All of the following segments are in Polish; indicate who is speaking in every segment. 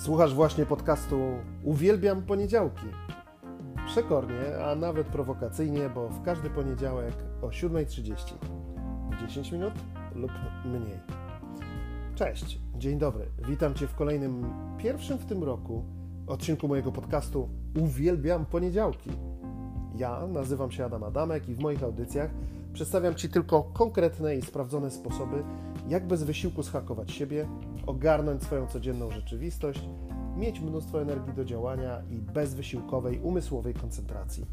Speaker 1: Słuchasz właśnie podcastu Uwielbiam poniedziałki. Przekornie, a nawet prowokacyjnie, bo w każdy poniedziałek o 7.30. 10 minut lub mniej. Cześć, dzień dobry. Witam Cię w kolejnym, pierwszym w tym roku odcinku mojego podcastu Uwielbiam poniedziałki. Ja nazywam się Adam Adamek i w moich audycjach przedstawiam Ci tylko konkretne i sprawdzone sposoby, jak bez wysiłku schakować siebie, ogarnąć swoją codzienną rzeczywistość, mieć mnóstwo energii do działania i bezwysiłkowej umysłowej koncentracji.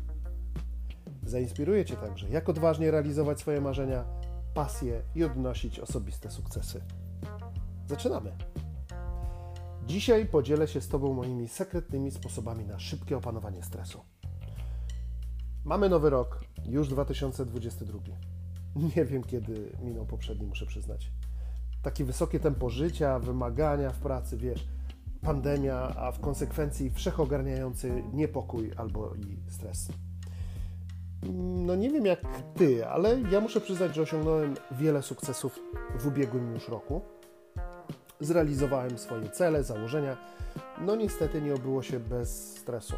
Speaker 1: Zainspiruję Cię także, jak odważnie realizować swoje marzenia, pasje i odnosić osobiste sukcesy. Zaczynamy! Dzisiaj podzielę się z Tobą moimi sekretnymi sposobami na szybkie opanowanie stresu. Mamy nowy rok, już 2022. Nie wiem, kiedy minął poprzedni, muszę przyznać. Takie wysokie tempo życia, wymagania w pracy, wiesz, pandemia, a w konsekwencji wszechogarniający niepokój albo i stres. No nie wiem jak ty, ale ja muszę przyznać, że osiągnąłem wiele sukcesów w ubiegłym już roku. Zrealizowałem swoje cele, założenia. No niestety nie obyło się bez stresu.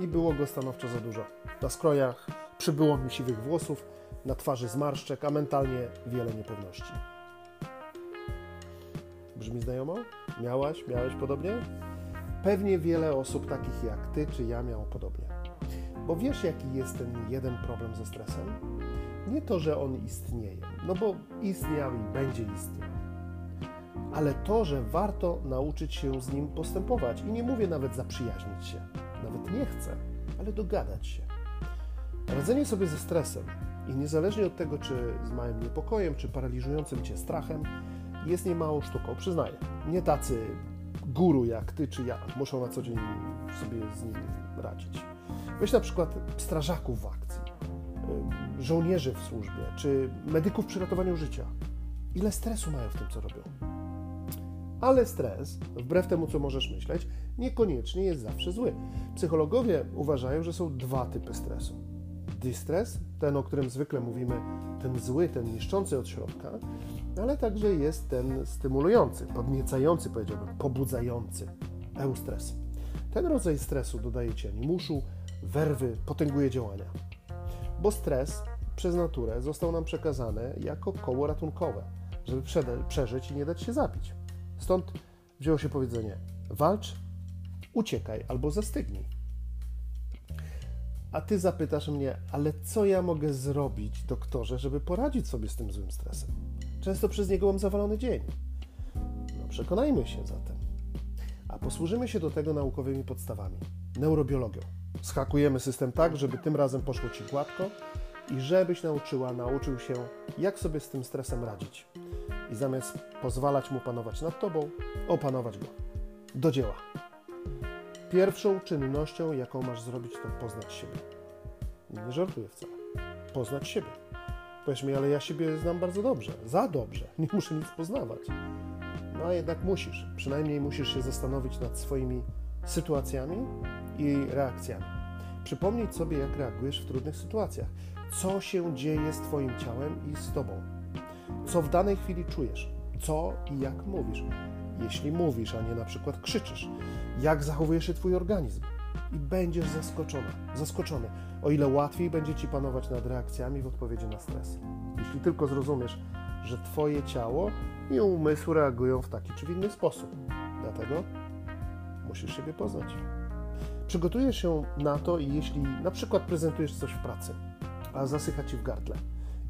Speaker 1: I było go stanowczo za dużo. Na skrojach przybyło mi siwych włosów, na twarzy zmarszczek, a mentalnie wiele niepewności. Brzmi znajomo? Miałaś, miałeś podobnie? Pewnie wiele osób takich jak ty czy ja miało podobnie. Bo wiesz, jaki jest ten jeden problem ze stresem? Nie to, że on istnieje, no bo istniał i będzie istniał. Ale to, że warto nauczyć się z nim postępować. I nie mówię nawet zaprzyjaźnić się, nawet nie chcę, ale dogadać się. Radzenie sobie ze stresem i niezależnie od tego, czy z małym niepokojem, czy paraliżującym cię strachem, jest niemałą sztuką, przyznaję. Nie tacy guru jak ty czy ja muszą na co dzień sobie z nim radzić. Weź na przykład strażaków w akcji, żołnierzy w służbie, czy medyków przy ratowaniu życia. Ile stresu mają w tym, co robią? Ale stres, wbrew temu, co możesz myśleć, niekoniecznie jest zawsze zły. Psychologowie uważają, że są dwa typy stresu. Dystres, ten, o którym zwykle mówimy, ten zły, ten niszczący od środka, ale także jest ten stymulujący, podniecający, powiedziałbym, pobudzający, eustres. Ten rodzaj stresu dodaje ci animuszu, werwy, potęguje działania. Bo stres przez naturę został nam przekazany jako koło ratunkowe, żeby przeżyć i nie dać się zabić. Stąd wzięło się powiedzenie: walcz, uciekaj albo zastygnij. A ty zapytasz mnie, ale co ja mogę zrobić, doktorze, żeby poradzić sobie z tym złym stresem? Często przez niego mam zawalony dzień. No przekonajmy się zatem. A posłużymy się do tego naukowymi podstawami. Neurobiologią. Schakujemy system tak, żeby tym razem poszło Ci gładko i żebyś nauczyła, nauczył się, jak sobie z tym stresem radzić. I zamiast pozwalać mu panować nad Tobą, opanować go. Do dzieła. Pierwszą czynnością, jaką masz zrobić, to poznać siebie. Nie żartuję wcale. Poznać siebie. Powiesz mi, ale ja siebie znam bardzo dobrze, za dobrze, nie muszę nic poznawać. No a jednak musisz, przynajmniej musisz się zastanowić nad swoimi sytuacjami i reakcjami. Przypomnieć sobie, jak reagujesz w trudnych sytuacjach, co się dzieje z Twoim ciałem i z Tobą, co w danej chwili czujesz, co i jak mówisz. Jeśli mówisz, a nie na przykład krzyczysz, jak zachowuje się Twój organizm i będziesz zaskoczona, zaskoczony, o ile łatwiej będzie Ci panować nad reakcjami w odpowiedzi na stres. Jeśli tylko zrozumiesz, że Twoje ciało i umysł reagują w taki czy w inny sposób. Dlatego musisz siebie poznać. Przygotujesz się na to jeśli na przykład prezentujesz coś w pracy, a zasycha Ci w gardle,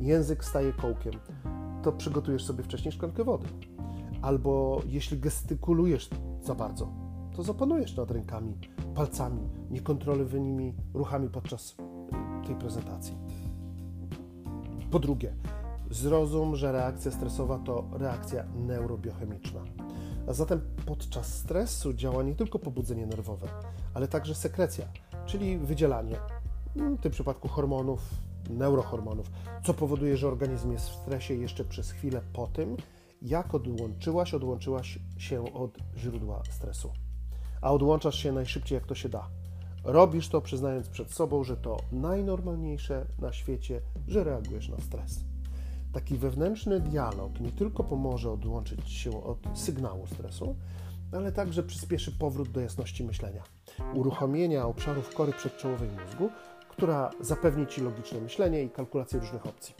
Speaker 1: język staje kołkiem, to przygotujesz sobie wcześniej szklankę wody. Albo jeśli gestykulujesz za bardzo, to zapanujesz nad rękami, palcami, niekontrolowanymi ruchami podczas y, tej prezentacji. Po drugie, zrozum, że reakcja stresowa to reakcja neurobiochemiczna. A zatem podczas stresu działa nie tylko pobudzenie nerwowe, ale także sekrecja, czyli wydzielanie, w tym przypadku hormonów, neurohormonów, co powoduje, że organizm jest w stresie jeszcze przez chwilę po tym, jak odłączyłaś, odłączyłaś się od źródła stresu a odłączasz się najszybciej jak to się da. Robisz to przyznając przed sobą, że to najnormalniejsze na świecie, że reagujesz na stres. Taki wewnętrzny dialog nie tylko pomoże odłączyć się od sygnału stresu, ale także przyspieszy powrót do jasności myślenia, uruchomienia obszarów kory przedczołowej mózgu, która zapewni Ci logiczne myślenie i kalkulację różnych opcji.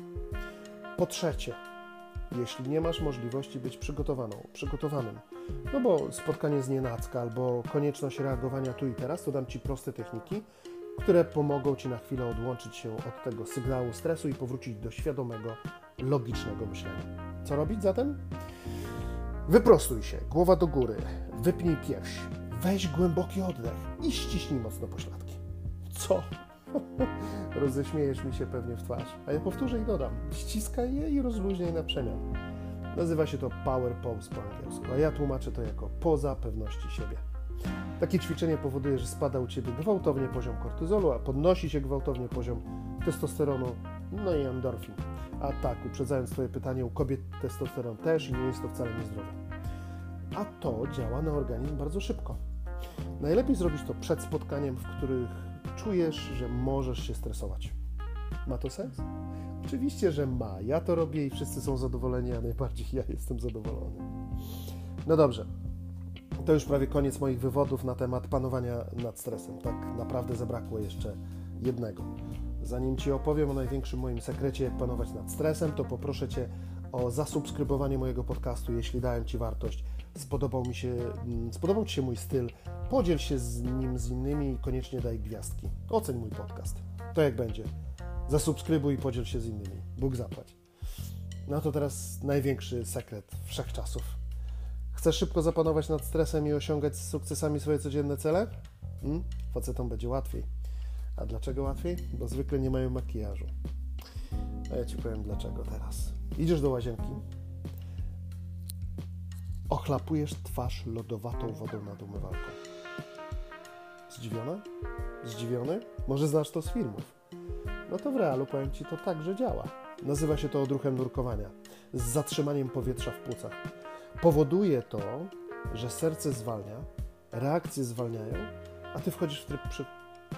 Speaker 1: Po trzecie, jeśli nie masz możliwości być przygotowaną, przygotowanym, no bo spotkanie z nienacka albo konieczność reagowania tu i teraz, to dam Ci proste techniki, które pomogą Ci na chwilę odłączyć się od tego sygnału stresu i powrócić do świadomego, logicznego myślenia. Co robić zatem? Wyprostuj się, głowa do góry, wypnij pierś, weź głęboki oddech i ściśnij mocno pośladki. Co? Roześmiejesz mi się pewnie w twarz, a ja powtórzę i dodam. Ściskaj je i rozluźnij na przemian. Nazywa się to power pose po angielsku, a ja tłumaczę to jako poza pewności siebie. Takie ćwiczenie powoduje, że spada u Ciebie gwałtownie poziom kortyzolu, a podnosi się gwałtownie poziom testosteronu, no i endorfin. A tak, uprzedzając Twoje pytanie, u kobiet testosteron też i nie jest to wcale niezdrowe. A to działa na organizm bardzo szybko. Najlepiej zrobić to przed spotkaniem, w których czujesz, że możesz się stresować. Ma to sens? Oczywiście, że ma. Ja to robię i wszyscy są zadowoleni, a najbardziej ja jestem zadowolony. No dobrze. To już prawie koniec moich wywodów na temat panowania nad stresem. Tak naprawdę zabrakło jeszcze jednego. Zanim Ci opowiem o największym moim sekrecie, jak panować nad stresem, to poproszę Cię o zasubskrybowanie mojego podcastu, jeśli dałem Ci wartość. Spodobał, mi się, mm, spodobał Ci się mój styl, podziel się z nim z innymi i koniecznie daj gwiazdki. Oceń mój podcast. To jak będzie. Zasubskrybuj i podziel się z innymi. Bóg zapłać. No to teraz największy sekret wszechczasów. Chcesz szybko zapanować nad stresem i osiągać z sukcesami swoje codzienne cele? Hmm? Facetom będzie łatwiej. A dlaczego łatwiej? Bo zwykle nie mają makijażu. A ja Ci powiem dlaczego teraz. Idziesz do łazienki, ochlapujesz twarz lodowatą wodą nad umywalką. Zdziwiona? Zdziwiony? Może znasz to z filmów. No to w realu powiem Ci, to także działa. Nazywa się to odruchem nurkowania, z zatrzymaniem powietrza w płucach. Powoduje to, że serce zwalnia, reakcje zwalniają, a Ty wchodzisz w tryb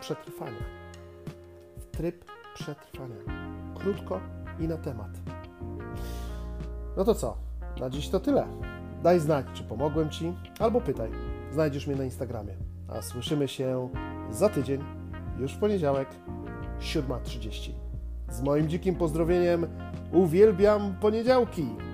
Speaker 1: przetrwania. W tryb przetrwania. Krótko i na temat. No to co? Na dziś to tyle. Daj znać, czy pomogłem Ci, albo pytaj. Znajdziesz mnie na Instagramie. A słyszymy się za tydzień, już w poniedziałek, 7.30. Z moim dzikim pozdrowieniem uwielbiam poniedziałki!